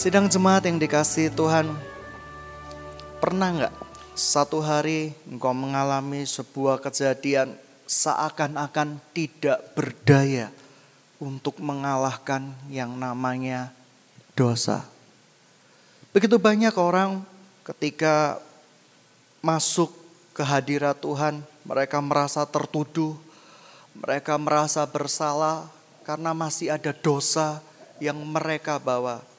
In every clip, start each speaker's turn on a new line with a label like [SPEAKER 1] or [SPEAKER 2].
[SPEAKER 1] Sidang jemaat yang dikasih Tuhan, pernah nggak satu hari engkau mengalami sebuah kejadian seakan-akan tidak berdaya untuk mengalahkan yang namanya dosa? Begitu banyak orang ketika masuk ke hadirat Tuhan, mereka merasa tertuduh, mereka merasa bersalah karena masih ada dosa yang mereka bawa.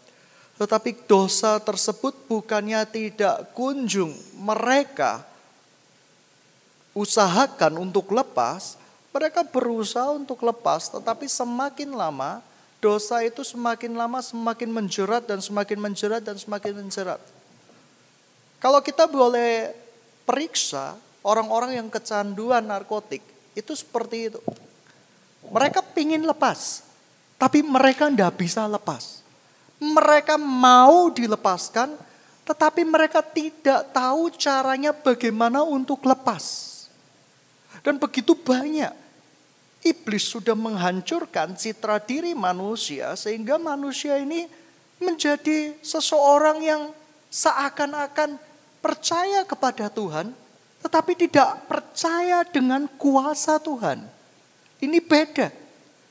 [SPEAKER 1] Tetapi dosa tersebut bukannya tidak kunjung mereka usahakan untuk lepas, mereka berusaha untuk lepas, tetapi semakin lama dosa itu semakin lama semakin menjerat dan semakin menjerat dan semakin menjerat. Kalau kita boleh periksa orang-orang yang kecanduan narkotik, itu seperti itu. Mereka pingin lepas, tapi mereka tidak bisa lepas. Mereka mau dilepaskan, tetapi mereka tidak tahu caranya bagaimana untuk lepas. Dan begitu banyak iblis sudah menghancurkan citra diri manusia sehingga manusia ini menjadi seseorang yang seakan-akan percaya kepada Tuhan tetapi tidak percaya dengan kuasa Tuhan. Ini beda.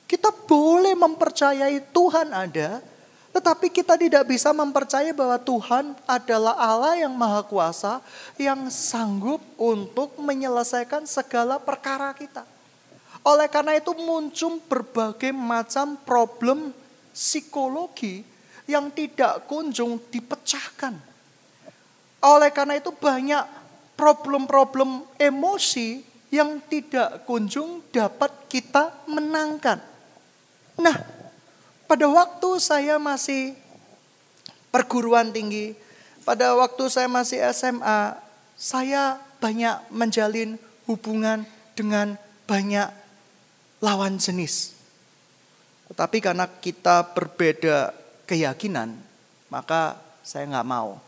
[SPEAKER 1] Kita boleh mempercayai Tuhan ada, tetapi kita tidak bisa mempercayai bahwa Tuhan adalah Allah yang maha kuasa yang sanggup untuk menyelesaikan segala perkara kita. Oleh karena itu muncul berbagai macam problem psikologi yang tidak kunjung dipecahkan. Oleh karena itu banyak problem-problem emosi yang tidak kunjung dapat kita menangkan. Nah, pada waktu saya masih perguruan tinggi, pada waktu saya masih SMA, saya banyak menjalin hubungan dengan banyak lawan jenis. Tetapi karena kita berbeda keyakinan, maka saya nggak mau.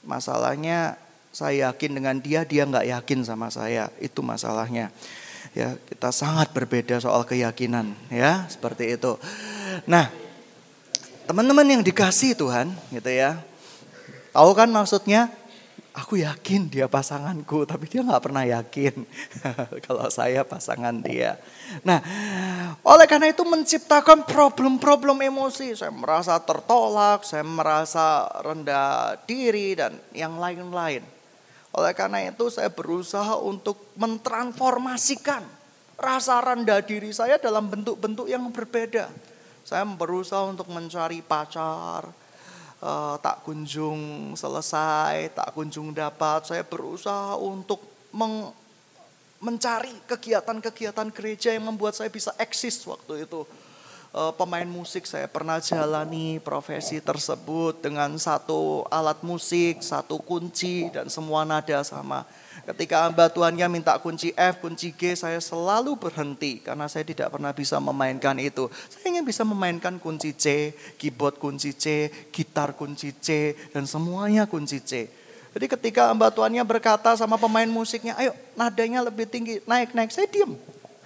[SPEAKER 1] Masalahnya saya yakin dengan dia, dia nggak yakin sama saya. Itu masalahnya. Ya, kita sangat berbeda soal keyakinan, ya, seperti itu. Nah, teman-teman yang dikasih Tuhan, gitu ya. Tahu kan maksudnya? Aku yakin dia pasanganku, tapi dia nggak pernah yakin kalau saya pasangan dia. Nah, oleh karena itu menciptakan problem-problem emosi. Saya merasa tertolak, saya merasa rendah diri dan yang lain-lain. Oleh karena itu saya berusaha untuk mentransformasikan rasa rendah diri saya dalam bentuk-bentuk yang berbeda. Saya berusaha untuk mencari pacar, uh, tak kunjung selesai, tak kunjung dapat. Saya berusaha untuk meng, mencari kegiatan-kegiatan gereja yang membuat saya bisa eksis waktu itu. Uh, pemain musik saya pernah jalani profesi tersebut dengan satu alat musik, satu kunci dan semua nada sama. Ketika hamba Tuhannya minta kunci F, kunci G, saya selalu berhenti karena saya tidak pernah bisa memainkan itu. Saya ingin bisa memainkan kunci C, keyboard kunci C, gitar kunci C, dan semuanya kunci C. Jadi ketika hamba Tuhannya berkata sama pemain musiknya, ayo nadanya lebih tinggi, naik, naik. Saya diam.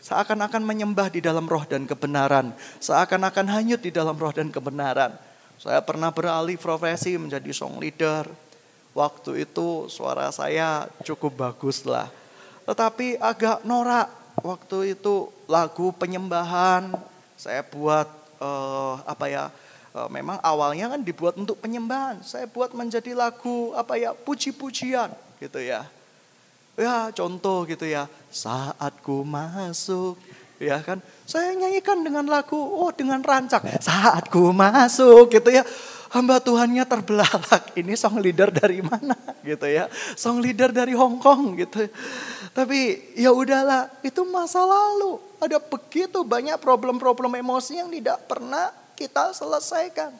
[SPEAKER 1] Seakan-akan menyembah di dalam roh dan kebenaran. Seakan-akan hanyut di dalam roh dan kebenaran. Saya pernah beralih profesi menjadi song leader Waktu itu suara saya cukup bagus lah. Tetapi agak norak. Waktu itu lagu penyembahan saya buat uh, apa ya? Uh, memang awalnya kan dibuat untuk penyembahan. Saya buat menjadi lagu apa ya? Puji-pujian gitu ya. Ya contoh gitu ya. Saat ku masuk ya kan. Saya nyanyikan dengan lagu, oh dengan rancak. Saat ku masuk gitu ya hamba Tuhannya terbelalak. Ini song leader dari mana gitu ya. Song leader dari Hong Kong gitu. Tapi ya udahlah, itu masa lalu. Ada begitu banyak problem-problem emosi yang tidak pernah kita selesaikan.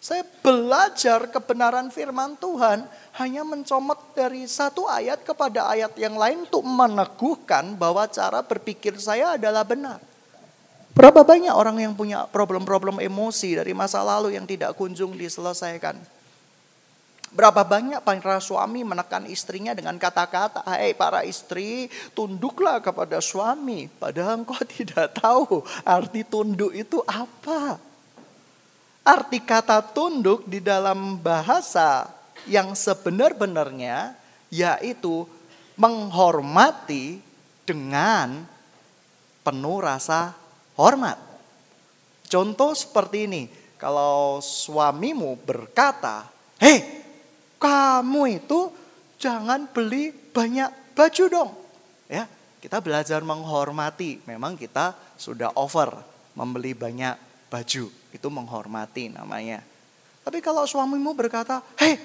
[SPEAKER 1] Saya belajar kebenaran firman Tuhan hanya mencomot dari satu ayat kepada ayat yang lain untuk meneguhkan bahwa cara berpikir saya adalah benar. Berapa banyak orang yang punya problem-problem emosi dari masa lalu yang tidak kunjung diselesaikan? Berapa banyak para suami menekan istrinya dengan kata-kata, "Hei para istri, tunduklah kepada suami." Padahal engkau tidak tahu arti tunduk itu apa. Arti kata tunduk di dalam bahasa yang sebenar-benarnya yaitu menghormati dengan penuh rasa hormat. Contoh seperti ini, kalau suamimu berkata, "Hei, kamu itu jangan beli banyak baju dong." Ya, kita belajar menghormati. Memang kita sudah over membeli banyak baju. Itu menghormati namanya. Tapi kalau suamimu berkata, hei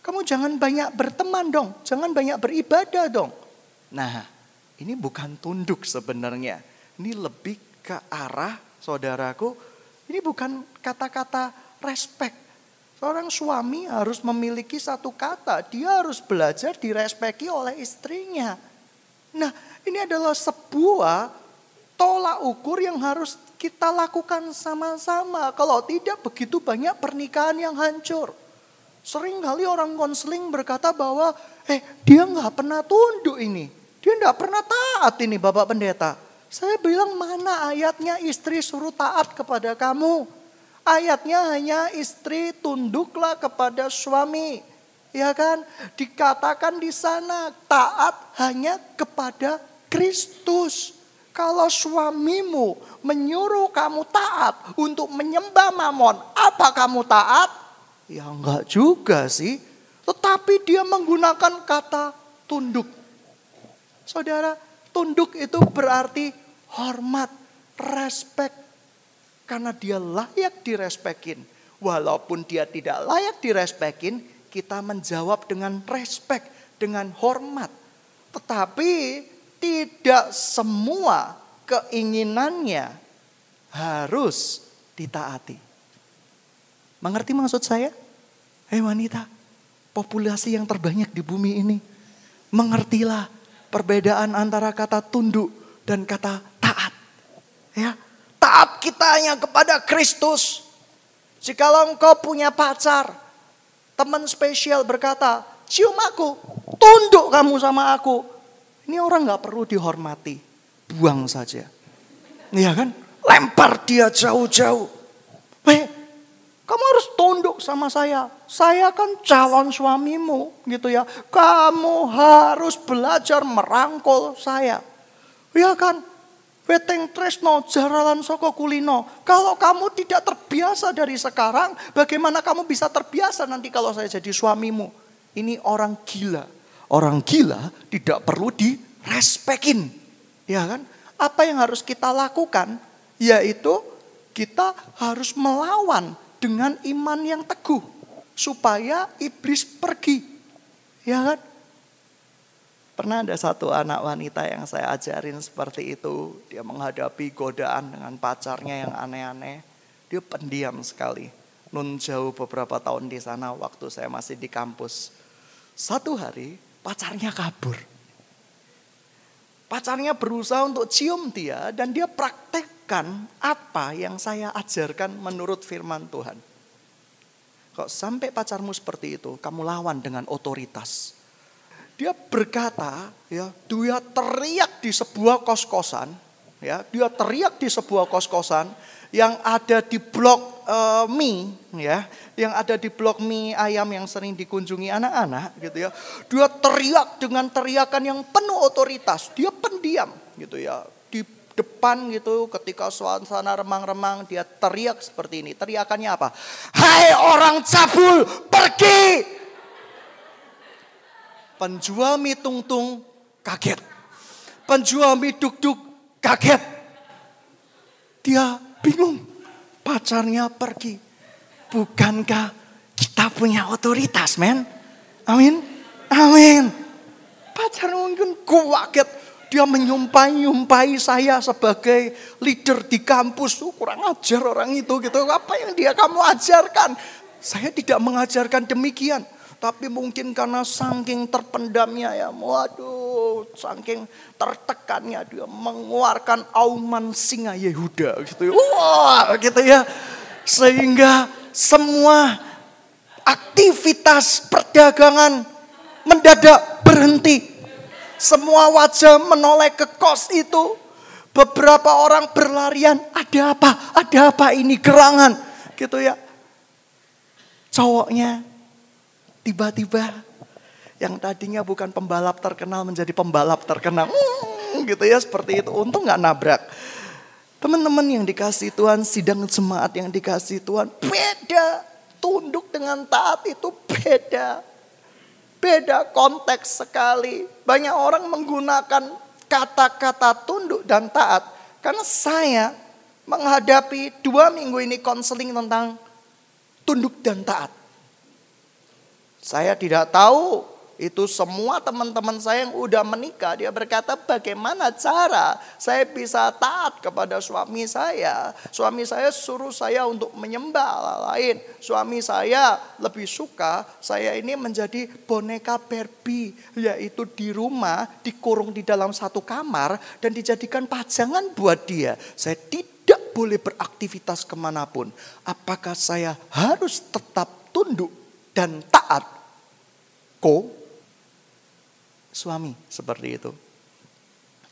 [SPEAKER 1] kamu jangan banyak berteman dong. Jangan banyak beribadah dong. Nah ini bukan tunduk sebenarnya. Ini lebih ke arah saudaraku. Ini bukan kata-kata respect. Seorang suami harus memiliki satu kata. Dia harus belajar direspeki oleh istrinya. Nah ini adalah sebuah tolak ukur yang harus kita lakukan sama-sama. Kalau tidak begitu banyak pernikahan yang hancur. Sering kali orang konseling berkata bahwa eh dia nggak pernah tunduk ini. Dia nggak pernah taat ini Bapak Pendeta. Saya bilang mana ayatnya istri suruh taat kepada kamu. Ayatnya hanya istri tunduklah kepada suami. Ya kan? Dikatakan di sana taat hanya kepada Kristus. Kalau suamimu menyuruh kamu taat untuk menyembah mamon, apa kamu taat? Ya enggak juga sih. Tetapi dia menggunakan kata tunduk. Saudara, tunduk itu berarti hormat, respect. Karena dia layak direspekin. Walaupun dia tidak layak direspekin, kita menjawab dengan respect, dengan hormat. Tetapi tidak semua keinginannya harus ditaati. Mengerti maksud saya? Hei wanita, populasi yang terbanyak di bumi ini. Mengertilah perbedaan antara kata tunduk dan kata taat. Ya, taat kita hanya kepada Kristus. Jikalau engkau punya pacar, teman spesial berkata, cium aku, tunduk kamu sama aku. Ini orang nggak perlu dihormati, buang saja. Iya kan? Lempar dia jauh-jauh. Hei, kamu harus tunduk sama saya. Saya kan calon suamimu gitu ya. Kamu harus belajar merangkul saya. Ya kan? Weteng tresno jaralan soko kulino. Kalau kamu tidak terbiasa dari sekarang, bagaimana kamu bisa terbiasa nanti kalau saya jadi suamimu? Ini orang gila. Orang gila tidak perlu direspekin. Ya kan? Apa yang harus kita lakukan? Yaitu kita harus melawan dengan iman yang teguh. Supaya iblis pergi. Ya kan? Pernah ada satu anak wanita yang saya ajarin seperti itu. Dia menghadapi godaan dengan pacarnya yang aneh-aneh. Dia pendiam sekali. Nun jauh beberapa tahun di sana waktu saya masih di kampus. Satu hari pacarnya kabur. Pacarnya berusaha untuk cium dia dan dia praktekkan apa yang saya ajarkan menurut firman Tuhan. Kok sampai pacarmu seperti itu, kamu lawan dengan otoritas dia berkata, ya, dia teriak di sebuah kos-kosan, ya, dia teriak di sebuah kos-kosan yang ada di blok uh, mie, ya, yang ada di blok mie ayam yang sering dikunjungi anak-anak, gitu ya. Dia teriak dengan teriakan yang penuh otoritas. Dia pendiam, gitu ya. Di depan gitu, ketika suasana remang-remang, dia teriak seperti ini. Teriakannya apa? Hai orang cabul, pergi! Penjual mie tung-tung kaget. Penjual mie duk-duk kaget. Dia bingung. Pacarnya pergi. Bukankah kita punya otoritas, men? Amin. Amin. Pacar mungkin kaget. Dia menyumpai-nyumpai saya sebagai leader di kampus. Oh, kurang ajar orang itu gitu. Apa yang dia kamu ajarkan? Saya tidak mengajarkan demikian. Tapi mungkin karena saking terpendamnya ya, waduh, saking tertekannya dia mengeluarkan auman singa Yehuda gitu ya. Wah, gitu ya. Sehingga semua aktivitas perdagangan mendadak berhenti. Semua wajah menoleh ke kos itu. Beberapa orang berlarian, ada apa? Ada apa ini gerangan? Gitu ya. Cowoknya tiba-tiba yang tadinya bukan pembalap terkenal menjadi pembalap terkenal. Hmm, gitu ya seperti itu. Untung nggak nabrak. Teman-teman yang dikasih Tuhan, sidang jemaat yang dikasih Tuhan, beda. Tunduk dengan taat itu beda. Beda konteks sekali. Banyak orang menggunakan kata-kata tunduk dan taat. Karena saya menghadapi dua minggu ini konseling tentang tunduk dan taat. Saya tidak tahu itu semua teman-teman saya yang udah menikah, dia berkata bagaimana cara saya bisa taat kepada suami saya. Suami saya suruh saya untuk menyembah Allah lain. Suami saya lebih suka saya ini menjadi boneka Barbie. Yaitu di rumah dikurung di dalam satu kamar dan dijadikan pajangan buat dia. Saya tidak boleh beraktivitas ke mana pun. Apakah saya harus tetap tunduk dan taat? Ko suami seperti itu.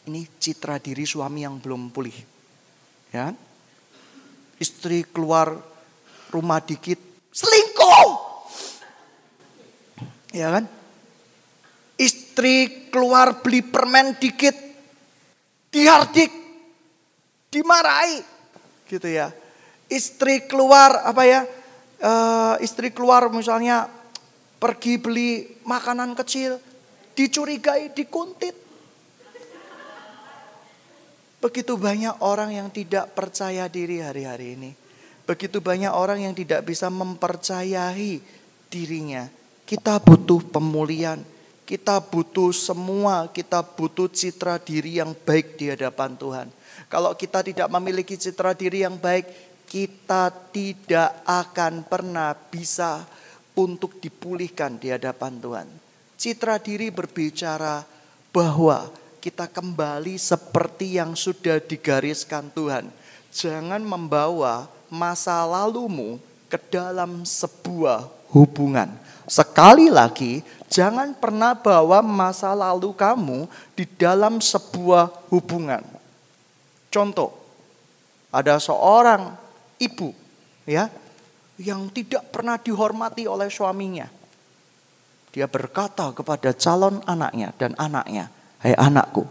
[SPEAKER 1] Ini citra diri suami yang belum pulih. Ya. Istri keluar rumah dikit, selingkuh. Ya kan? Istri keluar beli permen dikit, dihardik, dimarahi. Gitu ya. Istri keluar apa ya? Uh, istri keluar misalnya pergi beli makanan kecil, dicurigai, dikuntit. Begitu banyak orang yang tidak percaya diri hari-hari ini. Begitu banyak orang yang tidak bisa mempercayai dirinya. Kita butuh pemulihan. Kita butuh semua, kita butuh citra diri yang baik di hadapan Tuhan. Kalau kita tidak memiliki citra diri yang baik, kita tidak akan pernah bisa untuk dipulihkan di hadapan Tuhan. Citra diri berbicara bahwa kita kembali seperti yang sudah digariskan Tuhan. Jangan membawa masa lalumu ke dalam sebuah hubungan. Sekali lagi, jangan pernah bawa masa lalu kamu di dalam sebuah hubungan. Contoh, ada seorang ibu ya yang tidak pernah dihormati oleh suaminya. Dia berkata kepada calon anaknya dan anaknya, "Hai hey anakku,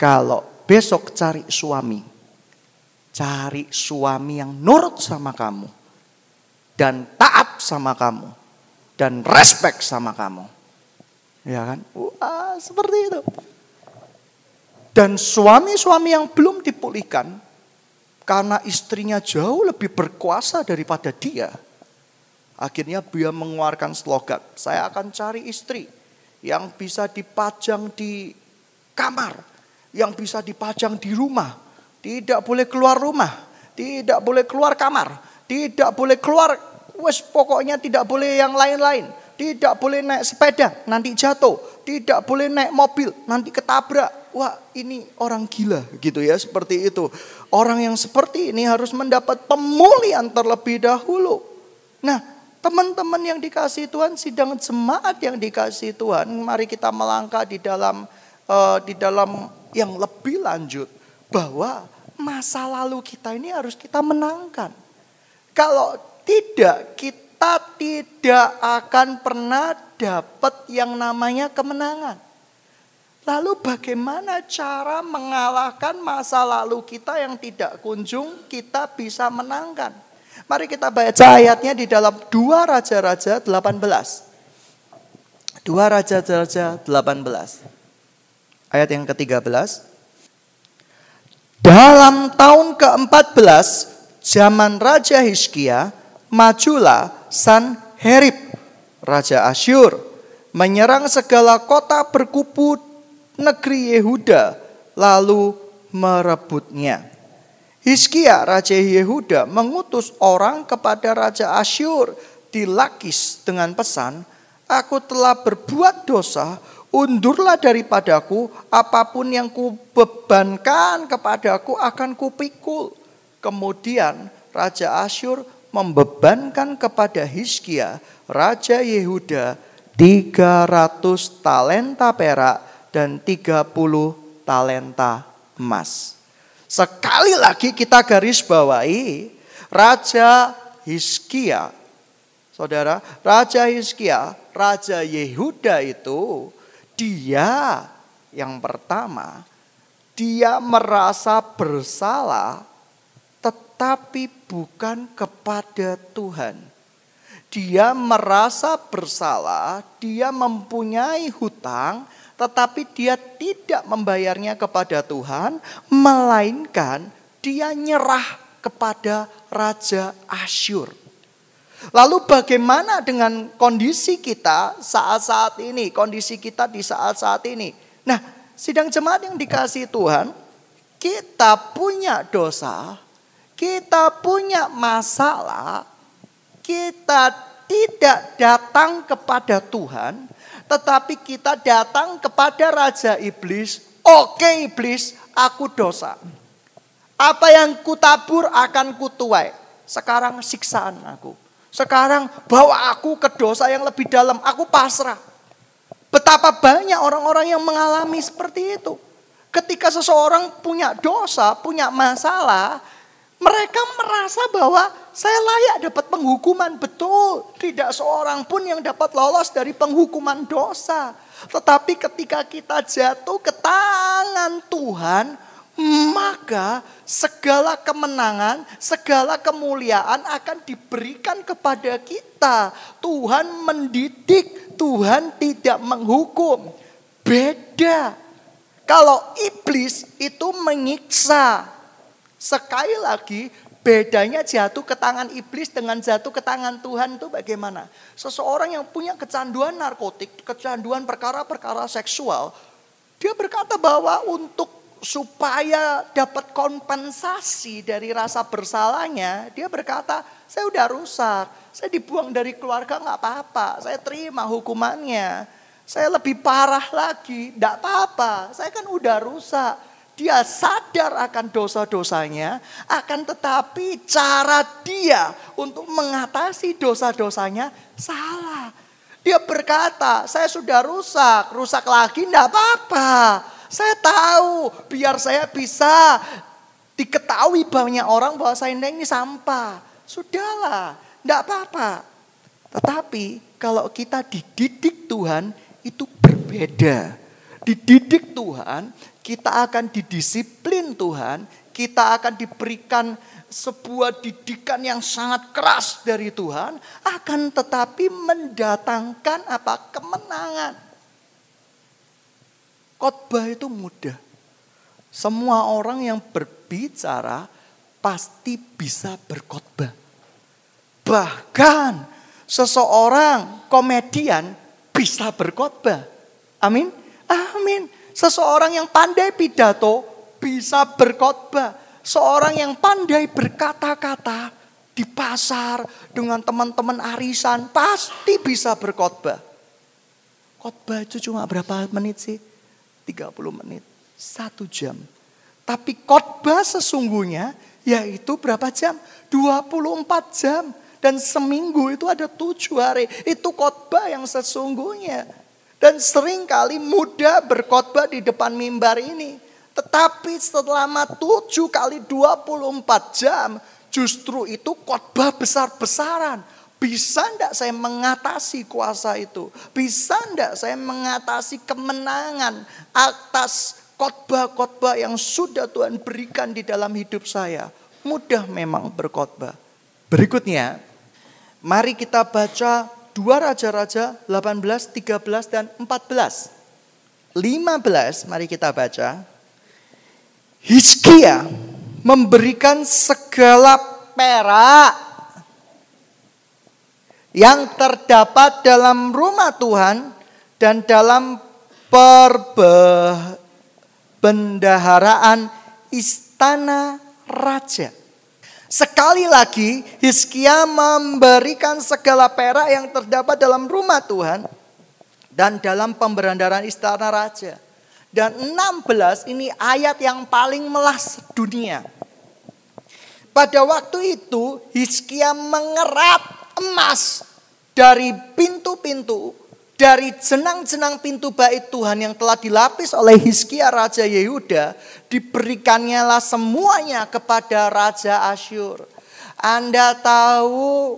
[SPEAKER 1] kalau besok cari suami, cari suami yang nurut sama kamu dan taat sama kamu dan respect sama kamu." Ya kan? Wah, seperti itu. Dan suami-suami yang belum dipulihkan karena istrinya jauh lebih berkuasa daripada dia, Akhirnya dia mengeluarkan slogan, saya akan cari istri yang bisa dipajang di kamar, yang bisa dipajang di rumah. Tidak boleh keluar rumah, tidak boleh keluar kamar, tidak boleh keluar, wes pokoknya tidak boleh yang lain-lain. Tidak boleh naik sepeda, nanti jatuh. Tidak boleh naik mobil, nanti ketabrak. Wah ini orang gila gitu ya seperti itu. Orang yang seperti ini harus mendapat pemulihan terlebih dahulu. Nah Teman-teman yang dikasih Tuhan, sidang jemaat yang dikasih Tuhan, mari kita melangkah di dalam uh, di dalam yang lebih lanjut bahwa masa lalu kita ini harus kita menangkan. Kalau tidak, kita tidak akan pernah dapat yang namanya kemenangan. Lalu bagaimana cara mengalahkan masa lalu kita yang tidak kunjung kita bisa menangkan? Mari kita baca ayatnya di dalam dua Raja-Raja 18. Dua Raja-Raja 18. Ayat yang ke-13. Dalam tahun ke-14 zaman Raja Hizkia, majulah San Herib, Raja Asyur, menyerang segala kota berkupu negeri Yehuda, lalu merebutnya. Hizkia Raja Yehuda mengutus orang kepada Raja Asyur di Lakis dengan pesan, Aku telah berbuat dosa, undurlah daripadaku, apa pun yang kubebankan kepadaku akan kupikul. Kemudian Raja Asyur membebankan kepada Hizkia, Raja Yehuda, 300 talenta perak dan 30 talenta emas. Sekali lagi kita garis bawahi Raja Hizkia Saudara, Raja Hizkia, Raja Yehuda itu dia yang pertama, dia merasa bersalah tetapi bukan kepada Tuhan. Dia merasa bersalah, dia mempunyai hutang, tetapi dia tidak membayarnya kepada Tuhan, melainkan dia nyerah kepada Raja Asyur. Lalu bagaimana dengan kondisi kita saat-saat ini, kondisi kita di saat-saat ini? Nah, sidang jemaat yang dikasih Tuhan, kita punya dosa, kita punya masalah, kita tidak datang kepada Tuhan, tetapi kita datang kepada Raja Iblis. Oke iblis, aku dosa. Apa yang kutabur akan kutuai. Sekarang siksaan aku. Sekarang bawa aku ke dosa yang lebih dalam. Aku pasrah. Betapa banyak orang-orang yang mengalami seperti itu. Ketika seseorang punya dosa, punya masalah, mereka merasa bahwa saya layak dapat penghukuman. Betul, tidak seorang pun yang dapat lolos dari penghukuman dosa. Tetapi ketika kita jatuh ke tangan Tuhan, maka segala kemenangan, segala kemuliaan akan diberikan kepada kita. Tuhan mendidik, Tuhan tidak menghukum. Beda. Kalau iblis itu menyiksa. Sekali lagi, bedanya jatuh ke tangan iblis dengan jatuh ke tangan Tuhan itu bagaimana? Seseorang yang punya kecanduan narkotik, kecanduan perkara-perkara seksual, dia berkata bahwa untuk supaya dapat kompensasi dari rasa bersalahnya, dia berkata, saya udah rusak, saya dibuang dari keluarga nggak apa-apa, saya terima hukumannya, saya lebih parah lagi, nggak apa-apa, saya kan udah rusak. Dia sadar akan dosa-dosanya, akan tetapi cara dia untuk mengatasi dosa-dosanya salah. Dia berkata, saya sudah rusak, rusak lagi enggak apa-apa. Saya tahu biar saya bisa diketahui banyak orang bahwa saya ini sampah. Sudahlah, tidak apa-apa. Tetapi kalau kita dididik Tuhan itu berbeda. Dididik Tuhan, kita akan didisiplin Tuhan, kita akan diberikan sebuah didikan yang sangat keras dari Tuhan, akan tetapi mendatangkan apa? kemenangan. Khotbah itu mudah. Semua orang yang berbicara pasti bisa berkhotbah. Bahkan seseorang komedian bisa berkhotbah. Amin. Amin. Seseorang yang pandai pidato bisa berkhotbah. Seorang yang pandai berkata-kata di pasar dengan teman-teman arisan pasti bisa berkhotbah. Khotbah itu cuma berapa menit sih? 30 menit, satu jam. Tapi khotbah sesungguhnya yaitu berapa jam? 24 jam. Dan seminggu itu ada tujuh hari. Itu khotbah yang sesungguhnya. Dan sering kali mudah berkhotbah di depan mimbar ini. Tetapi selama tujuh kali 24 jam justru itu khotbah besar-besaran bisa enggak saya mengatasi kuasa itu? Bisa enggak saya mengatasi kemenangan atas khotbah-khotbah yang sudah Tuhan berikan di dalam hidup saya? Mudah memang berkhotbah. Berikutnya, mari kita baca dua raja-raja 18, 13, dan 14. 15 mari kita baca. Hizkia memberikan segala perak yang terdapat dalam rumah Tuhan dan dalam perbendaharaan istana raja. Sekali lagi Hizkia memberikan segala perak yang terdapat dalam rumah Tuhan dan dalam pemberandaran istana raja. Dan 16 ini ayat yang paling melas dunia. Pada waktu itu Hizkia mengerat emas dari pintu-pintu, dari jenang-jenang pintu bait Tuhan yang telah dilapis oleh Hizkia Raja Yehuda, diberikannya lah semuanya kepada Raja Asyur. Anda tahu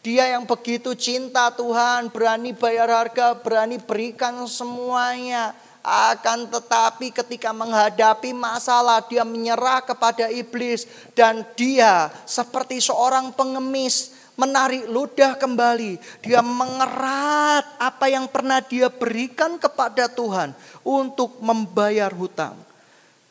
[SPEAKER 1] Dia yang begitu cinta Tuhan, berani bayar harga, berani berikan semuanya. Akan tetapi ketika menghadapi masalah dia menyerah kepada iblis. Dan dia seperti seorang pengemis menarik ludah kembali. Dia mengerat apa yang pernah dia berikan kepada Tuhan untuk membayar hutang.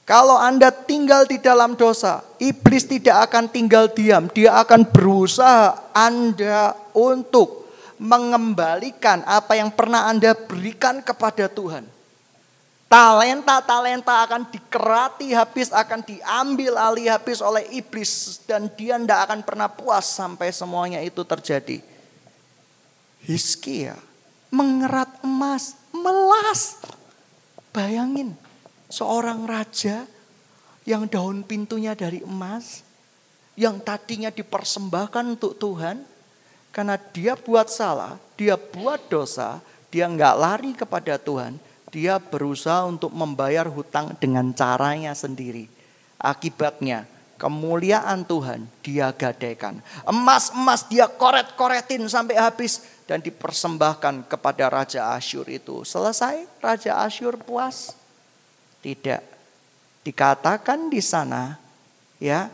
[SPEAKER 1] Kalau Anda tinggal di dalam dosa, iblis tidak akan tinggal diam. Dia akan berusaha Anda untuk mengembalikan apa yang pernah Anda berikan kepada Tuhan. Talenta-talenta akan dikerati habis, akan diambil alih habis oleh iblis. Dan dia tidak akan pernah puas sampai semuanya itu terjadi. Hiskia mengerat emas, melas. Bayangin, seorang raja yang daun pintunya dari emas, yang tadinya dipersembahkan untuk Tuhan, karena dia buat salah, dia buat dosa, dia nggak lari kepada Tuhan, dia berusaha untuk membayar hutang dengan caranya sendiri. Akibatnya kemuliaan Tuhan dia gadaikan. Emas-emas dia koret-koretin sampai habis dan dipersembahkan kepada Raja Asyur itu. Selesai Raja Asyur puas? Tidak. Dikatakan di sana ya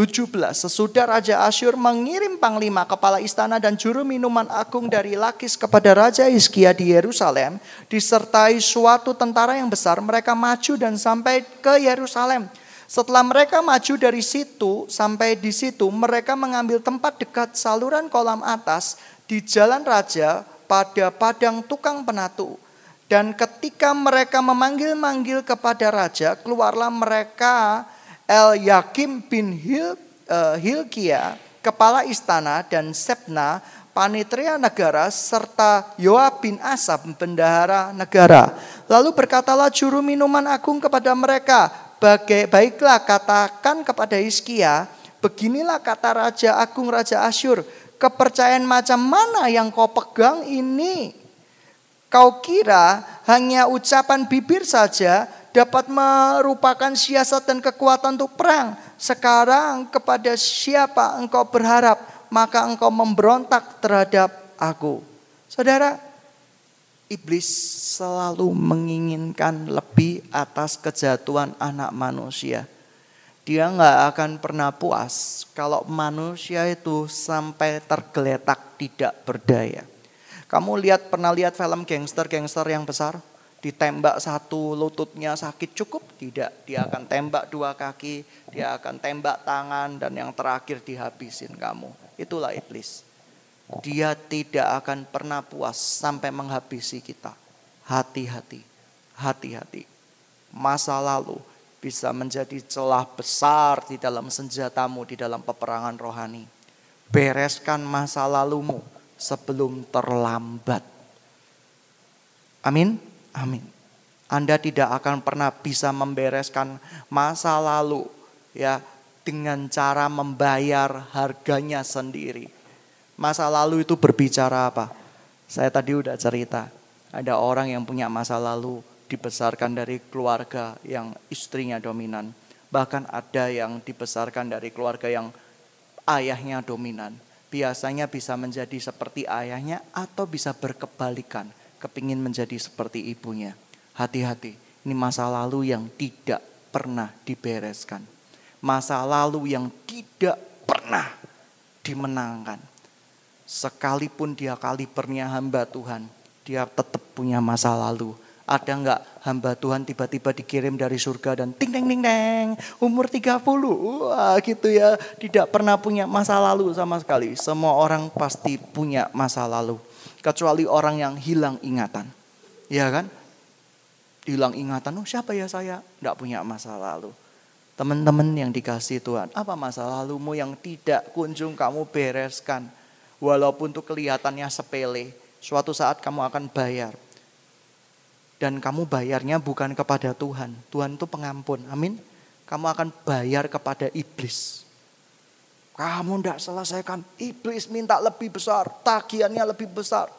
[SPEAKER 1] 17. Sesudah Raja Asyur mengirim panglima kepala istana dan juru minuman agung dari Lakis kepada Raja Hizkia di Yerusalem. Disertai suatu tentara yang besar mereka maju dan sampai ke Yerusalem. Setelah mereka maju dari situ sampai di situ mereka mengambil tempat dekat saluran kolam atas di jalan raja pada padang tukang penatu. Dan ketika mereka memanggil-manggil kepada raja, keluarlah mereka El Yakim bin Hil, uh, Hilkia, kepala istana, dan Sepna, panitria negara, serta Yoab bin Asab, bendahara negara. Lalu berkatalah juru minuman agung kepada mereka, Bagai, baiklah katakan kepada Hizkia, beginilah kata Raja Agung Raja Asyur, kepercayaan macam mana yang kau pegang ini? Kau kira hanya ucapan bibir saja dapat merupakan siasat dan kekuatan untuk perang. Sekarang kepada siapa engkau berharap, maka engkau memberontak terhadap aku. Saudara, iblis selalu menginginkan lebih atas kejatuhan anak manusia. Dia nggak akan pernah puas kalau manusia itu sampai tergeletak tidak berdaya. Kamu lihat pernah lihat film gangster-gangster yang besar? Ditembak satu lututnya sakit cukup? Tidak. Dia akan tembak dua kaki, dia akan tembak tangan dan yang terakhir dihabisin kamu. Itulah iblis. Dia tidak akan pernah puas sampai menghabisi kita. Hati-hati, hati-hati. Masa lalu bisa menjadi celah besar di dalam senjatamu, di dalam peperangan rohani. Bereskan masa lalumu sebelum terlambat. Amin. Amin. Anda tidak akan pernah bisa membereskan masa lalu ya dengan cara membayar harganya sendiri. Masa lalu itu berbicara apa? Saya tadi udah cerita, ada orang yang punya masa lalu dibesarkan dari keluarga yang istrinya dominan. Bahkan ada yang dibesarkan dari keluarga yang ayahnya dominan biasanya bisa menjadi seperti ayahnya atau bisa berkebalikan, kepingin menjadi seperti ibunya. Hati-hati, ini masa lalu yang tidak pernah dibereskan. Masa lalu yang tidak pernah dimenangkan. Sekalipun dia kali kalibernya hamba Tuhan, dia tetap punya masa lalu ada nggak hamba Tuhan tiba-tiba dikirim dari surga dan ting ting ting ting umur 30 wah gitu ya tidak pernah punya masa lalu sama sekali semua orang pasti punya masa lalu kecuali orang yang hilang ingatan ya kan hilang ingatan oh siapa ya saya nggak punya masa lalu teman-teman yang dikasih Tuhan apa masa lalumu yang tidak kunjung kamu bereskan walaupun tuh kelihatannya sepele suatu saat kamu akan bayar dan kamu bayarnya bukan kepada Tuhan. Tuhan itu pengampun. Amin. Kamu akan bayar kepada iblis. Kamu tidak selesaikan. Iblis minta lebih besar. Tagihannya lebih besar.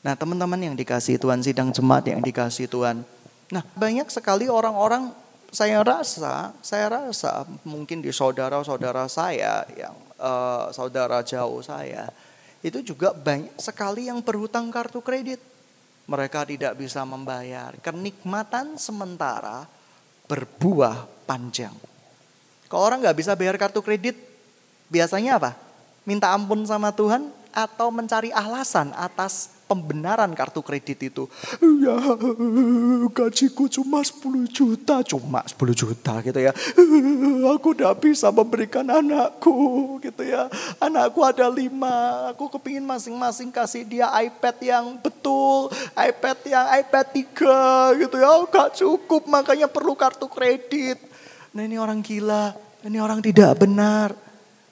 [SPEAKER 1] Nah teman-teman yang dikasih Tuhan. Sidang jemaat yang dikasih Tuhan. Nah banyak sekali orang-orang saya rasa, saya rasa mungkin di saudara-saudara saya yang uh, saudara jauh saya, itu juga banyak sekali yang berhutang kartu kredit. Mereka tidak bisa membayar. Kenikmatan sementara berbuah panjang. Kalau orang nggak bisa bayar kartu kredit, biasanya apa? Minta ampun sama Tuhan atau mencari alasan atas pembenaran kartu kredit itu. Ya gajiku cuma 10 juta, cuma 10 juta gitu ya. Aku udah bisa memberikan anakku gitu ya. Anakku ada lima, aku kepingin masing-masing kasih dia iPad yang betul, iPad yang iPad 3 gitu ya. Gak cukup makanya perlu kartu kredit. Nah ini orang gila, ini orang tidak benar.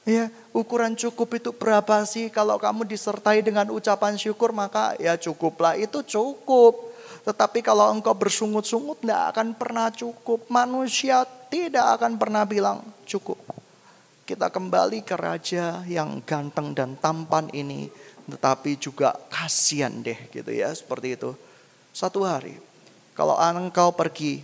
[SPEAKER 1] Ya, ukuran cukup itu berapa sih? Kalau kamu disertai dengan ucapan syukur maka ya cukuplah. Itu cukup. Tetapi kalau engkau bersungut-sungut tidak akan pernah cukup. Manusia tidak akan pernah bilang cukup. Kita kembali ke raja yang ganteng dan tampan ini. Tetapi juga kasihan deh gitu ya seperti itu. Satu hari kalau engkau pergi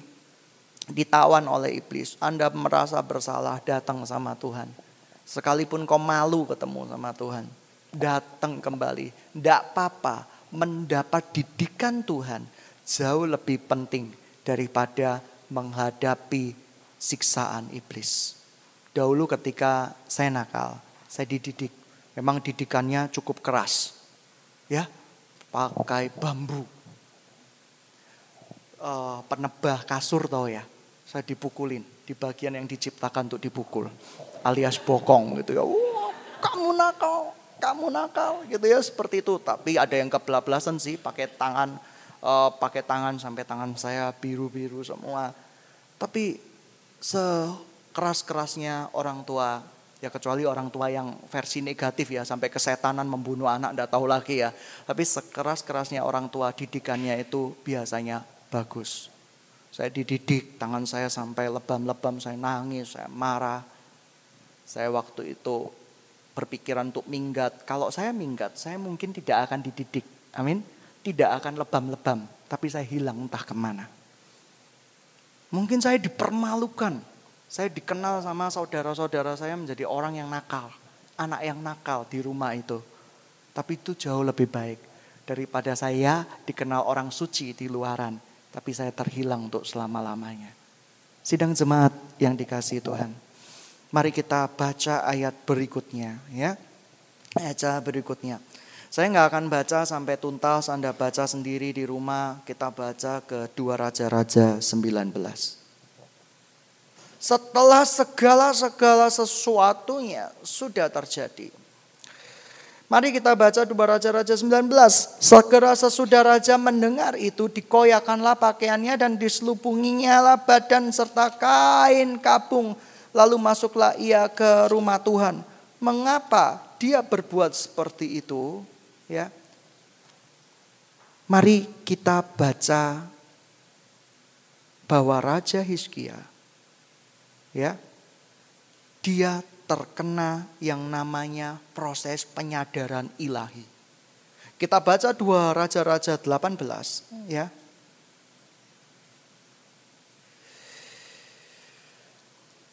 [SPEAKER 1] ditawan oleh iblis. Anda merasa bersalah datang sama Tuhan Sekalipun kau malu ketemu sama Tuhan, datang kembali. Tidak apa-apa, mendapat didikan Tuhan jauh lebih penting daripada menghadapi siksaan iblis. Dahulu ketika saya nakal, saya dididik. Memang didikannya cukup keras. Ya, pakai bambu. Uh, penebah kasur tau ya. Saya dipukulin di bagian yang diciptakan untuk dipukul alias bokong gitu ya. Wah, kamu nakal, kamu nakal gitu ya seperti itu. Tapi ada yang kebelablasan sih pakai tangan uh, pakai tangan sampai tangan saya biru-biru semua. Tapi sekeras-kerasnya orang tua ya kecuali orang tua yang versi negatif ya sampai kesetanan membunuh anak enggak tahu lagi ya. Tapi sekeras-kerasnya orang tua didikannya itu biasanya bagus. Saya dididik, tangan saya sampai lebam-lebam, saya nangis, saya marah. Saya waktu itu berpikiran untuk minggat. Kalau saya minggat, saya mungkin tidak akan dididik. Amin. Tidak akan lebam-lebam, tapi saya hilang entah ke mana. Mungkin saya dipermalukan. Saya dikenal sama saudara-saudara saya menjadi orang yang nakal. Anak yang nakal di rumah itu. Tapi itu jauh lebih baik daripada saya dikenal orang suci di luaran tapi saya terhilang untuk selama-lamanya. Sidang jemaat yang dikasih Tuhan. Mari kita baca ayat berikutnya ya. Ayat berikutnya. Saya nggak akan baca sampai tuntas, Anda baca sendiri di rumah. Kita baca ke dua Raja-Raja 19. Setelah segala-segala sesuatunya sudah terjadi. Mari kita baca dua Raja-Raja 19. Segera sesudah Raja mendengar itu dikoyakanlah pakaiannya dan diselubunginya lah badan serta kain kapung. Lalu masuklah ia ke rumah Tuhan. Mengapa dia berbuat seperti itu? Ya, Mari kita baca bahwa Raja Hizkia ya dia terkena yang namanya proses penyadaran ilahi. Kita baca dua Raja-Raja 18 ya.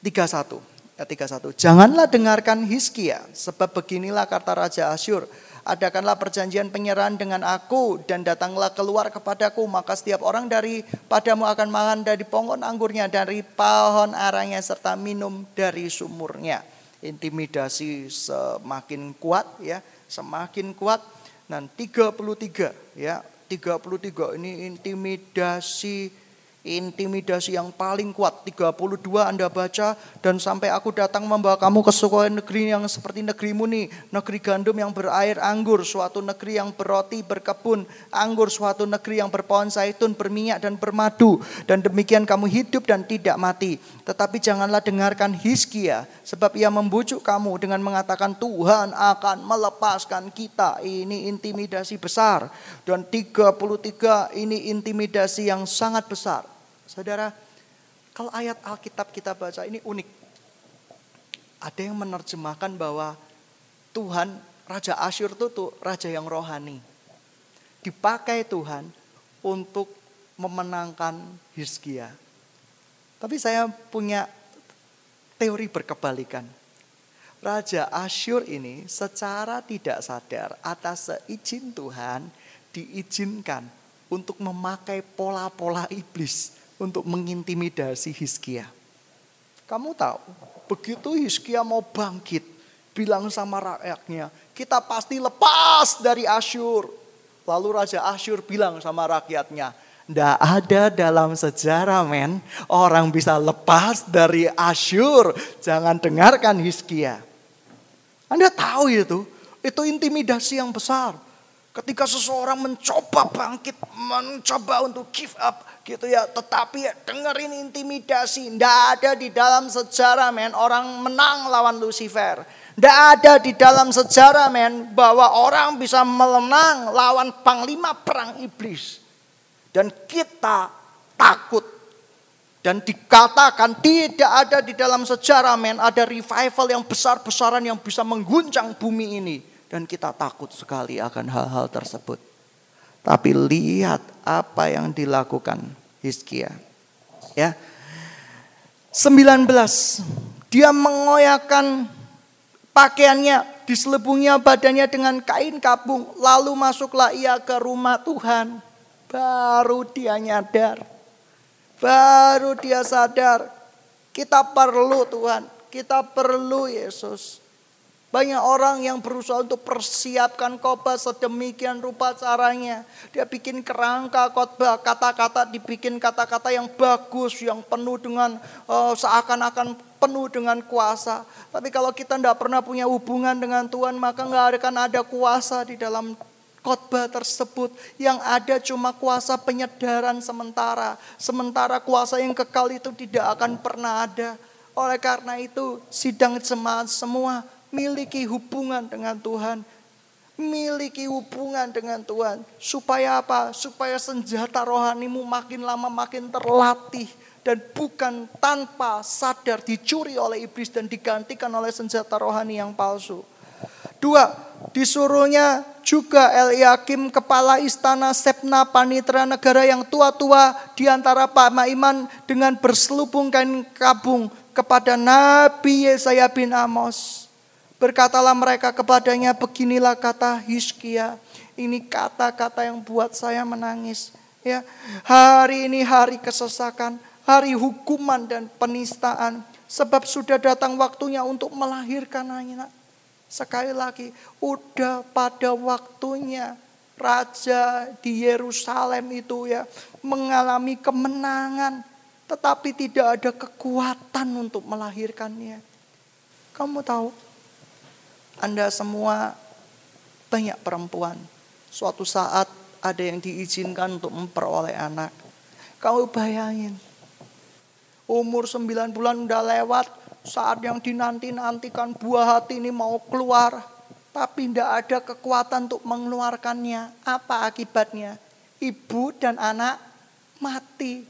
[SPEAKER 1] Tiga satu, ya tiga satu. Janganlah dengarkan Hizkia, sebab beginilah kata Raja Asyur adakanlah perjanjian penyerahan dengan aku dan datanglah keluar kepadaku maka setiap orang dari padamu akan makan dari pohon anggurnya dari pohon arangnya serta minum dari sumurnya intimidasi semakin kuat ya, semakin kuat. Dan 33 ya, 33 ini intimidasi intimidasi yang paling kuat 32 Anda baca dan sampai aku datang membawa kamu ke sebuah negeri yang seperti negerimu nih negeri gandum yang berair anggur suatu negeri yang berroti berkebun anggur suatu negeri yang berpohon zaitun berminyak dan bermadu. Dan demikian kamu hidup dan tidak mati. Tetapi janganlah dengarkan Hizkia sebab ia membujuk kamu dengan mengatakan Tuhan akan melepaskan kita. Ini intimidasi besar. Dan 33 ini intimidasi yang sangat besar Saudara, kalau ayat Alkitab kita baca ini unik. Ada yang menerjemahkan bahwa Tuhan, Raja Asyur itu tuh raja yang rohani. Dipakai Tuhan untuk memenangkan Hizkia. Tapi saya punya teori berkebalikan. Raja Asyur ini secara tidak sadar atas seizin Tuhan diizinkan untuk memakai pola-pola iblis untuk mengintimidasi Hizkia. Kamu tahu, begitu Hizkia mau bangkit, bilang sama rakyatnya, kita pasti lepas dari Asyur. Lalu Raja Asyur bilang sama rakyatnya, tidak ada dalam sejarah men, orang bisa lepas dari Asyur. Jangan dengarkan Hizkia. Anda tahu itu, itu intimidasi yang besar. Ketika seseorang mencoba bangkit, mencoba untuk give up gitu ya. Tetapi ya dengerin intimidasi. Tidak ada di dalam sejarah men orang menang lawan Lucifer. Tidak ada di dalam sejarah men bahwa orang bisa menang lawan panglima perang iblis. Dan kita takut dan dikatakan tidak ada di dalam sejarah men ada revival yang besar-besaran yang bisa mengguncang bumi ini. Dan kita takut sekali akan hal-hal tersebut. Tapi lihat apa yang dilakukan Hizkia. Ya. 19. Dia mengoyakkan pakaiannya, diselubungnya badannya dengan kain kapung. Lalu masuklah ia ke rumah Tuhan. Baru dia nyadar Baru dia sadar, kita perlu Tuhan, kita perlu Yesus. Banyak orang yang berusaha untuk persiapkan khotbah sedemikian rupa caranya. Dia bikin kerangka khotbah, kata-kata dibikin kata-kata yang bagus, yang penuh dengan uh, seakan-akan penuh dengan kuasa. Tapi kalau kita tidak pernah punya hubungan dengan Tuhan, maka nggak akan ada kuasa di dalam khotbah tersebut yang ada cuma kuasa penyedaran sementara. Sementara kuasa yang kekal itu tidak akan pernah ada. Oleh karena itu sidang jemaat semua miliki hubungan dengan Tuhan. Miliki hubungan dengan Tuhan. Supaya apa? Supaya senjata rohanimu makin lama makin terlatih. Dan bukan tanpa sadar dicuri oleh iblis dan digantikan oleh senjata rohani yang palsu. Dua, disuruhnya juga Eliakim kepala istana Sepna panitra negara yang tua-tua di antara Pak Maiman dengan berselubung kain kabung kepada Nabi Yesaya bin Amos. Berkatalah mereka kepadanya, beginilah kata Hizkia. Ini kata-kata yang buat saya menangis. Ya, hari ini hari kesesakan, hari hukuman dan penistaan. Sebab sudah datang waktunya untuk melahirkan anak Sekali lagi, udah pada waktunya raja di Yerusalem itu ya mengalami kemenangan, tetapi tidak ada kekuatan untuk melahirkannya. Kamu tahu, Anda semua banyak perempuan. Suatu saat ada yang diizinkan untuk memperoleh anak. Kamu bayangin, umur 9 bulan udah lewat, saat yang dinanti-nantikan buah hati ini mau keluar, tapi tidak ada kekuatan untuk mengeluarkannya. Apa akibatnya? Ibu dan anak mati.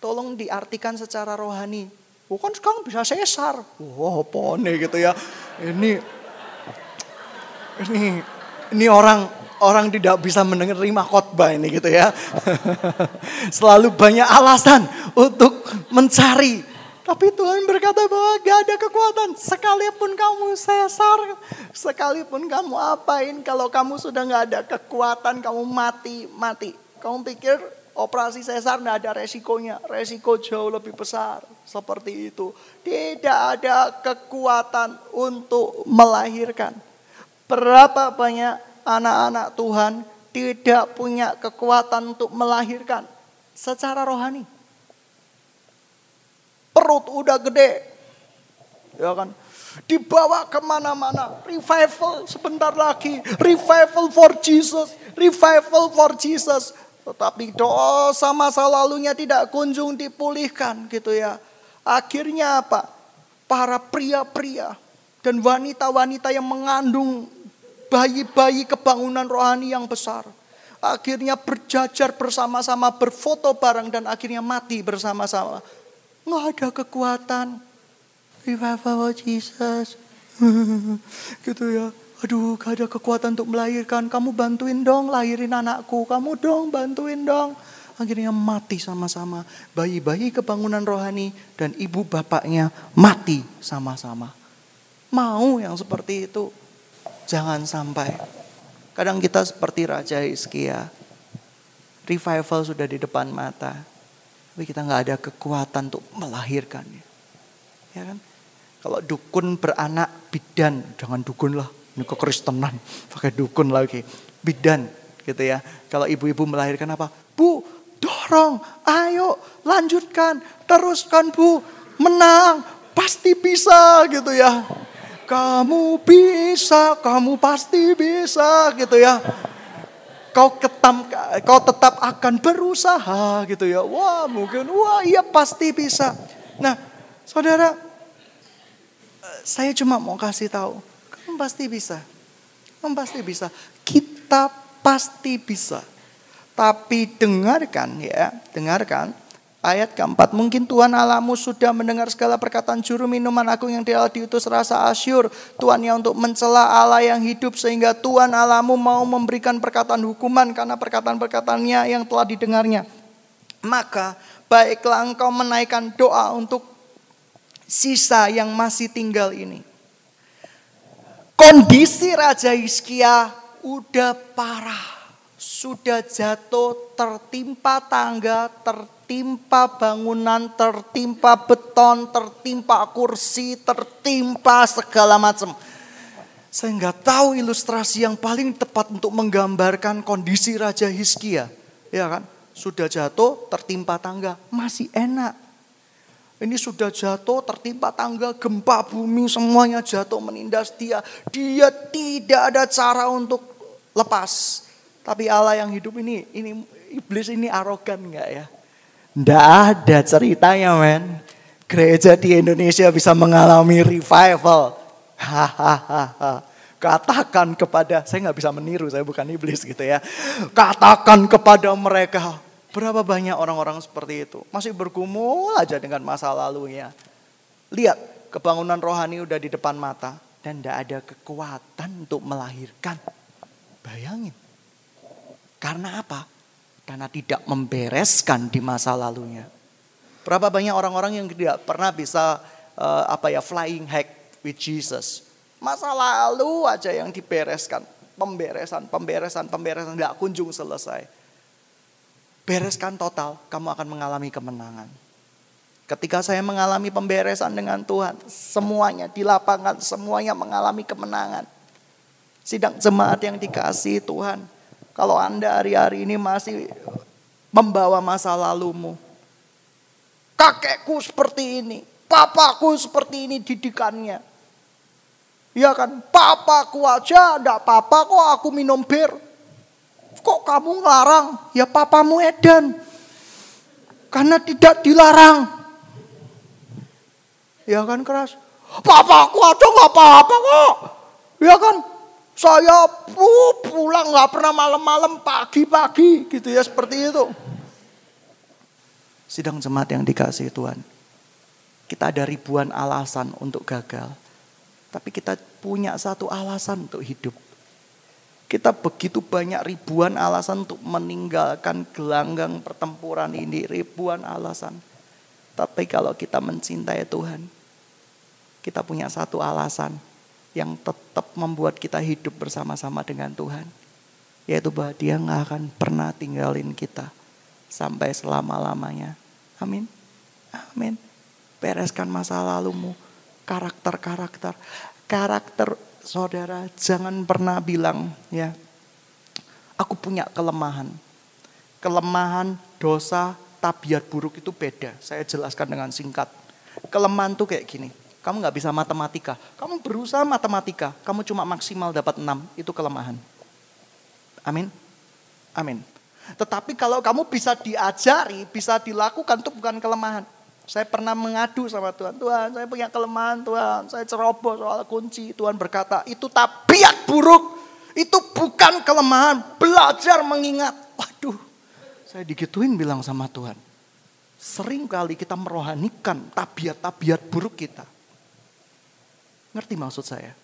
[SPEAKER 1] Tolong diartikan secara rohani. Bukan sekarang bisa sesar. Wah, nih gitu ya. Ini ini ini orang orang tidak bisa menerima khotbah ini gitu ya. Selalu banyak alasan untuk mencari tapi Tuhan berkata bahwa gak ada kekuatan. Sekalipun kamu sesar, sekalipun kamu apain, kalau kamu sudah gak ada kekuatan, kamu mati, mati. Kamu pikir operasi sesar gak ada resikonya. Resiko jauh lebih besar. Seperti itu. Tidak ada kekuatan untuk melahirkan. Berapa banyak anak-anak Tuhan tidak punya kekuatan untuk melahirkan secara rohani perut udah gede. Ya kan? Dibawa ke mana-mana. Revival sebentar lagi. Revival for Jesus. Revival for Jesus. Tetapi dosa masa lalunya tidak kunjung dipulihkan gitu ya. Akhirnya apa? Para pria-pria dan wanita-wanita yang mengandung bayi-bayi kebangunan rohani yang besar. Akhirnya berjajar bersama-sama, berfoto bareng dan akhirnya mati bersama-sama. Nggak ada kekuatan. Revival Jesus. gitu ya. Aduh gak ada kekuatan untuk melahirkan. Kamu bantuin dong lahirin anakku. Kamu dong bantuin dong. Akhirnya mati sama-sama. Bayi-bayi kebangunan rohani dan ibu bapaknya mati sama-sama. Mau yang seperti itu. Jangan sampai. Kadang kita seperti Raja Hizkia. Revival sudah di depan mata. Tapi kita nggak ada kekuatan untuk melahirkannya. Ya kan? Kalau dukun beranak bidan, jangan dukun lah. Ini kekristenan, pakai dukun lagi. Bidan gitu ya. Kalau ibu-ibu melahirkan apa? Bu, dorong, ayo lanjutkan, teruskan bu, menang, pasti bisa gitu ya. Kamu bisa, kamu pasti bisa gitu ya kau ketam, kau tetap akan berusaha gitu ya. Wah mungkin, wah iya pasti bisa. Nah saudara, saya cuma mau kasih tahu, pasti bisa. Kamu pasti bisa. Kita pasti bisa. Tapi dengarkan ya, dengarkan Ayat keempat, mungkin Tuhan Alamu sudah mendengar segala perkataan juru minuman agung yang dia diutus rasa asyur. Tuhannya untuk mencela Allah yang hidup sehingga Tuhan Alamu mau memberikan perkataan hukuman karena perkataan-perkataannya yang telah didengarnya. Maka baiklah engkau menaikkan doa untuk sisa yang masih tinggal ini. Kondisi Raja Hizkia udah parah. Sudah jatuh tertimpa tangga, tertimpa bangunan, tertimpa beton, tertimpa kursi, tertimpa segala macam. Saya nggak tahu ilustrasi yang paling tepat untuk menggambarkan kondisi Raja Hizkia. Ya kan? Sudah jatuh, tertimpa tangga, masih enak. Ini sudah jatuh, tertimpa tangga, gempa bumi, semuanya jatuh menindas dia. Dia tidak ada cara untuk lepas. Tapi Allah yang hidup ini, ini iblis ini arogan nggak ya? Tidak ada ceritanya men. Gereja di Indonesia bisa mengalami revival. Hahaha. Katakan kepada, saya nggak bisa meniru, saya bukan iblis gitu ya. Katakan kepada mereka, berapa banyak orang-orang seperti itu. Masih bergumul aja dengan masa lalunya. Lihat, kebangunan rohani udah di depan mata. Dan tidak ada kekuatan untuk melahirkan. Bayangin. Karena apa? Karena tidak membereskan di masa lalunya. Berapa banyak orang-orang yang tidak pernah bisa uh, apa ya flying hack with Jesus. Masa lalu aja yang dibereskan. Pemberesan, pemberesan, pemberesan. Tidak kunjung selesai. Bereskan total, kamu akan mengalami kemenangan. Ketika saya mengalami pemberesan dengan Tuhan, semuanya di lapangan, semuanya mengalami kemenangan. Sidang jemaat yang dikasih Tuhan, kalau Anda hari-hari ini masih membawa masa lalumu. Kakekku seperti ini, papaku seperti ini didikannya. Ya kan, papaku aja enggak apa-apa kok aku minum bir. Kok kamu ngelarang? Ya papamu edan. Karena tidak dilarang. Ya kan keras. Papaku aja nggak apa-apa kok. Ya kan, saya pulang nggak pernah malam-malam, pagi-pagi gitu ya seperti itu. Sidang jemaat yang dikasih Tuhan. Kita ada ribuan alasan untuk gagal. Tapi kita punya satu alasan untuk hidup. Kita begitu banyak ribuan alasan untuk meninggalkan gelanggang pertempuran ini. Ribuan alasan. Tapi kalau kita mencintai Tuhan. Kita punya satu alasan yang tetap membuat kita hidup bersama-sama dengan Tuhan. Yaitu bahwa dia nggak akan pernah tinggalin kita sampai selama-lamanya. Amin. Amin. Bereskan masa lalumu, karakter-karakter. Karakter saudara jangan pernah bilang ya, aku punya kelemahan. Kelemahan, dosa, tabiat buruk itu beda. Saya jelaskan dengan singkat. Kelemahan tuh kayak gini kamu nggak bisa matematika. Kamu berusaha matematika, kamu cuma maksimal dapat 6, itu kelemahan. Amin. Amin. Tetapi kalau kamu bisa diajari, bisa dilakukan itu bukan kelemahan. Saya pernah mengadu sama Tuhan, Tuhan saya punya kelemahan Tuhan, saya ceroboh soal kunci. Tuhan berkata, itu tabiat buruk, itu bukan kelemahan, belajar mengingat. Waduh, saya digituin bilang sama Tuhan. Sering kali kita merohanikan tabiat-tabiat buruk kita. Ngerti maksud saya?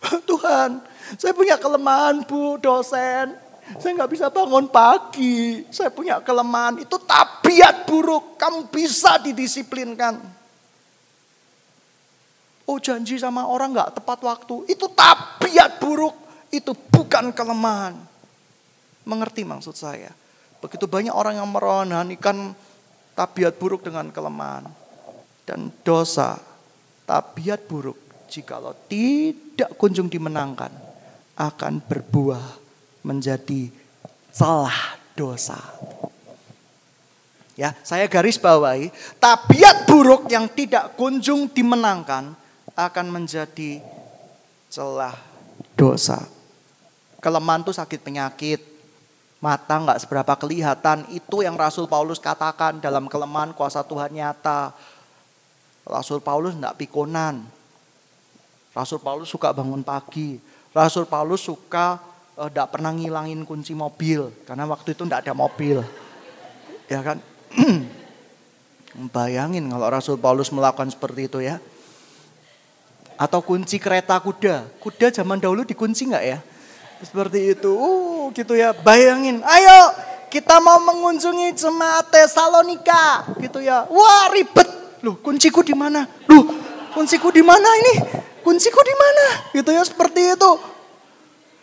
[SPEAKER 1] Tuhan, saya punya kelemahan bu dosen. Saya nggak bisa bangun pagi. Saya punya kelemahan. Itu tabiat buruk. Kamu bisa didisiplinkan. Oh janji sama orang nggak tepat waktu. Itu tabiat buruk. Itu bukan kelemahan. Mengerti maksud saya? Begitu banyak orang yang merohanikan tabiat buruk dengan kelemahan. Dan dosa, tabiat buruk, jikalau tidak kunjung dimenangkan, akan berbuah menjadi celah dosa. Ya, saya garis bawahi, tabiat buruk yang tidak kunjung dimenangkan akan menjadi celah dosa. Kelemahan itu sakit penyakit, mata nggak seberapa kelihatan. Itu yang Rasul Paulus katakan dalam kelemahan kuasa Tuhan nyata. Rasul Paulus nggak pikonan. Rasul Paulus suka bangun pagi. Rasul Paulus suka tidak uh, pernah ngilangin kunci mobil karena waktu itu tidak ada mobil. Ya kan? Bayangin kalau Rasul Paulus melakukan seperti itu ya. Atau kunci kereta kuda. Kuda zaman dahulu dikunci nggak ya? Seperti itu. Uh, gitu ya. Bayangin. Ayo kita mau mengunjungi jemaat Tesalonika. Gitu ya. Wah ribet. Loh kunciku di mana? Loh kunciku di mana ini? Kunciku di mana? Gitu ya seperti itu.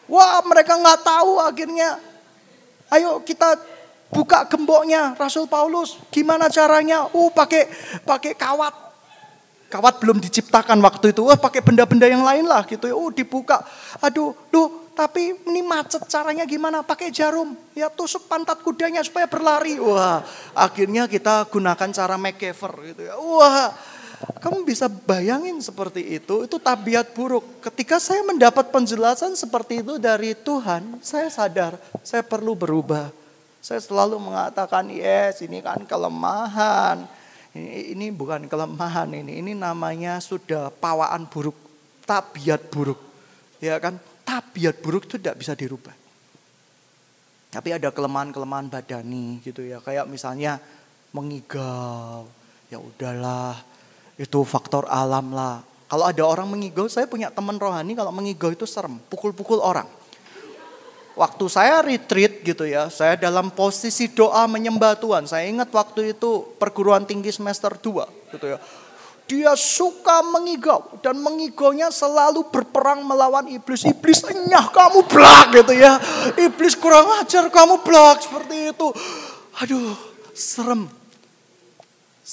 [SPEAKER 1] Wah mereka nggak tahu akhirnya. Ayo kita buka gemboknya Rasul Paulus. Gimana caranya? Uh, pakai pakai kawat. Kawat belum diciptakan waktu itu. Wah, pakai benda-benda yang lain lah gitu ya. Uh, dibuka. Aduh, duh, tapi ini macet caranya gimana? Pakai jarum. Ya tusuk pantat kudanya supaya berlari. Wah, akhirnya kita gunakan cara MacGyver gitu ya. Wah, kamu bisa bayangin seperti itu, itu tabiat buruk. Ketika saya mendapat penjelasan seperti itu dari Tuhan, saya sadar saya perlu berubah. Saya selalu mengatakan, yes ini kan kelemahan. Ini, ini bukan kelemahan ini, ini namanya sudah pawaan buruk, tabiat buruk. Ya kan, tabiat buruk itu tidak bisa dirubah. Tapi ada kelemahan-kelemahan badani gitu ya, kayak misalnya mengigau. Ya udahlah, itu faktor alam lah. Kalau ada orang mengigau, saya punya teman rohani kalau mengigau itu serem, pukul-pukul orang waktu saya retreat gitu ya, saya dalam posisi doa menyembah Tuhan. Saya ingat waktu itu perguruan tinggi semester 2 gitu ya. Dia suka mengigau dan mengigonya selalu berperang melawan iblis. Iblis enyah kamu blak gitu ya. Iblis kurang ajar kamu blak seperti itu. Aduh, serem.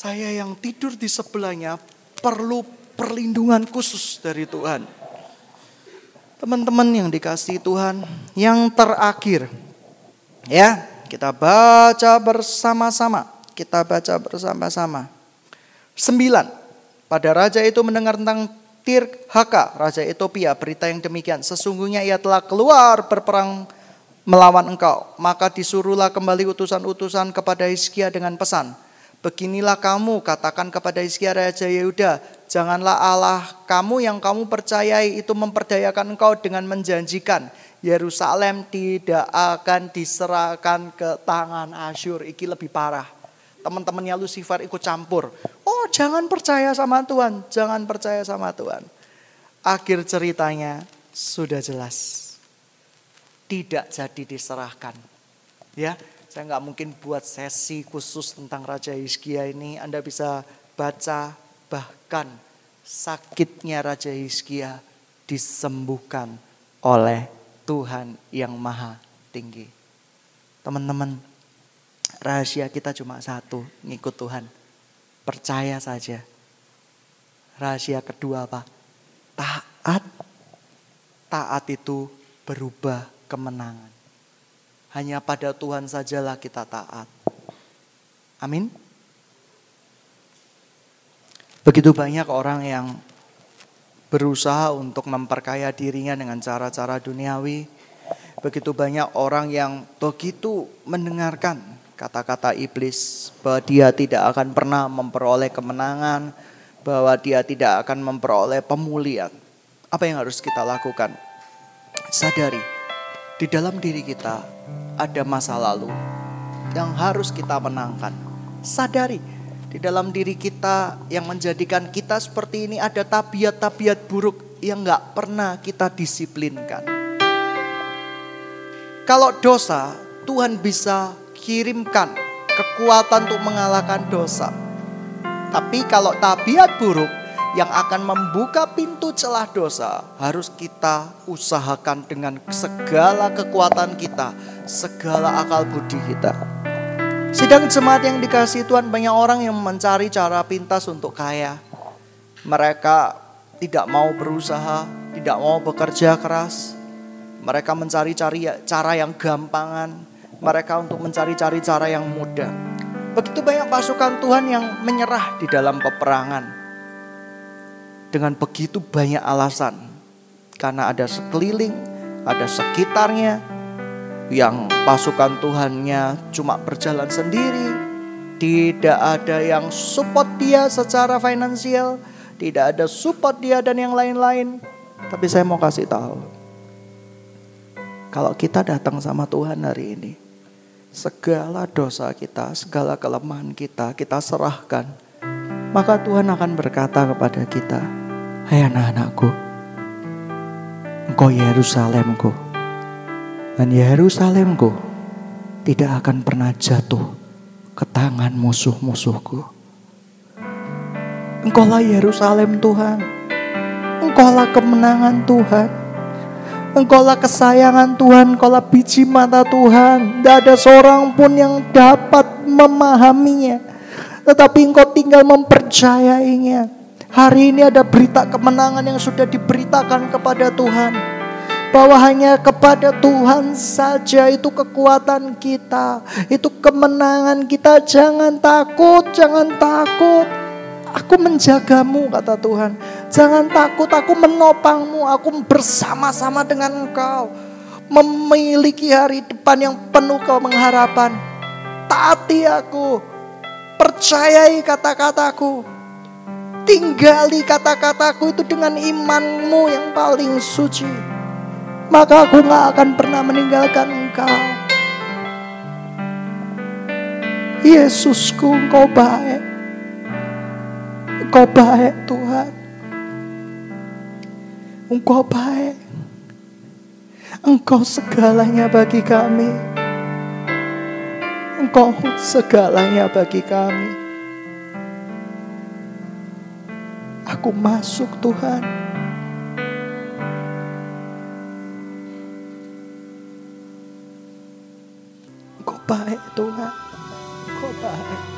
[SPEAKER 1] Saya yang tidur di sebelahnya perlu perlindungan khusus dari Tuhan. Teman-teman yang dikasih Tuhan, yang terakhir ya, kita baca bersama-sama. Kita baca bersama-sama. Sembilan. Pada raja itu mendengar tentang Tirhaka, raja Ethiopia, berita yang demikian. Sesungguhnya ia telah keluar berperang melawan engkau. Maka disuruhlah kembali utusan-utusan kepada Hizkia dengan pesan. Beginilah kamu katakan kepada Hizkia Raja Yehuda, janganlah Allah kamu yang kamu percayai itu memperdayakan engkau dengan menjanjikan Yerusalem tidak akan diserahkan ke tangan Asyur. Iki lebih parah. Teman-temannya Lucifer ikut campur. Oh jangan percaya sama Tuhan, jangan percaya sama Tuhan. Akhir ceritanya sudah jelas. Tidak jadi diserahkan. Ya, saya nggak mungkin buat sesi khusus tentang Raja Hizkia ini. Anda bisa baca bahkan sakitnya Raja Hizkia disembuhkan oleh Tuhan yang maha tinggi. Teman-teman, rahasia kita cuma satu, ngikut Tuhan. Percaya saja. Rahasia kedua apa? Taat. Taat itu berubah kemenangan. Hanya pada Tuhan sajalah kita taat. Amin. Begitu banyak orang yang berusaha untuk memperkaya dirinya dengan cara-cara duniawi. Begitu banyak orang yang begitu mendengarkan kata-kata iblis bahwa dia tidak akan pernah memperoleh kemenangan, bahwa dia tidak akan memperoleh pemulihan. Apa yang harus kita lakukan? Sadari, di dalam diri kita ada masa lalu yang harus kita menangkan. Sadari di dalam diri kita yang menjadikan kita seperti ini ada tabiat-tabiat buruk yang nggak pernah kita disiplinkan. Kalau dosa, Tuhan bisa kirimkan kekuatan untuk mengalahkan dosa. Tapi kalau tabiat buruk, yang akan membuka pintu celah dosa harus kita usahakan dengan segala kekuatan kita, segala akal budi kita. Sidang jemaat yang dikasih Tuhan banyak orang yang mencari cara pintas untuk kaya. Mereka tidak mau berusaha, tidak mau bekerja keras. Mereka mencari-cari cara yang gampangan. Mereka untuk mencari-cari cara yang mudah. Begitu banyak pasukan Tuhan yang menyerah di dalam peperangan dengan begitu banyak alasan. Karena ada sekeliling, ada sekitarnya yang pasukan Tuhannya cuma berjalan sendiri. Tidak ada yang support dia secara finansial, tidak ada support dia dan yang lain-lain. Tapi saya mau kasih tahu. Kalau kita datang sama Tuhan hari ini, segala dosa kita, segala kelemahan kita, kita serahkan. Maka Tuhan akan berkata kepada kita, Hai anak-anakku, engkau Yerusalemku. Dan Yerusalemku tidak akan pernah jatuh ke tangan musuh-musuhku. Engkaulah Yerusalem Tuhan. Engkaulah kemenangan Tuhan. Engkaulah kesayangan Tuhan, engkaulah biji mata Tuhan. Tidak ada seorang pun yang dapat memahaminya. Tetapi engkau tinggal mempercayainya. Hari ini ada berita kemenangan yang sudah diberitakan kepada Tuhan. Bahwa hanya kepada Tuhan saja itu kekuatan kita. Itu kemenangan kita. Jangan takut, jangan takut. Aku menjagamu kata Tuhan. Jangan takut, aku menopangmu. Aku bersama-sama dengan engkau. Memiliki hari depan yang penuh pengharapan. Taati aku. Percayai kata-kataku tinggali kata-kataku itu dengan imanmu yang paling suci. Maka aku gak akan pernah meninggalkan engkau. Yesusku engkau baik. Engkau baik Tuhan. Engkau baik. Engkau segalanya bagi kami. Engkau segalanya bagi kami. Aku masuk Tuhan. Engkau baik Tuhan. Engkau baik.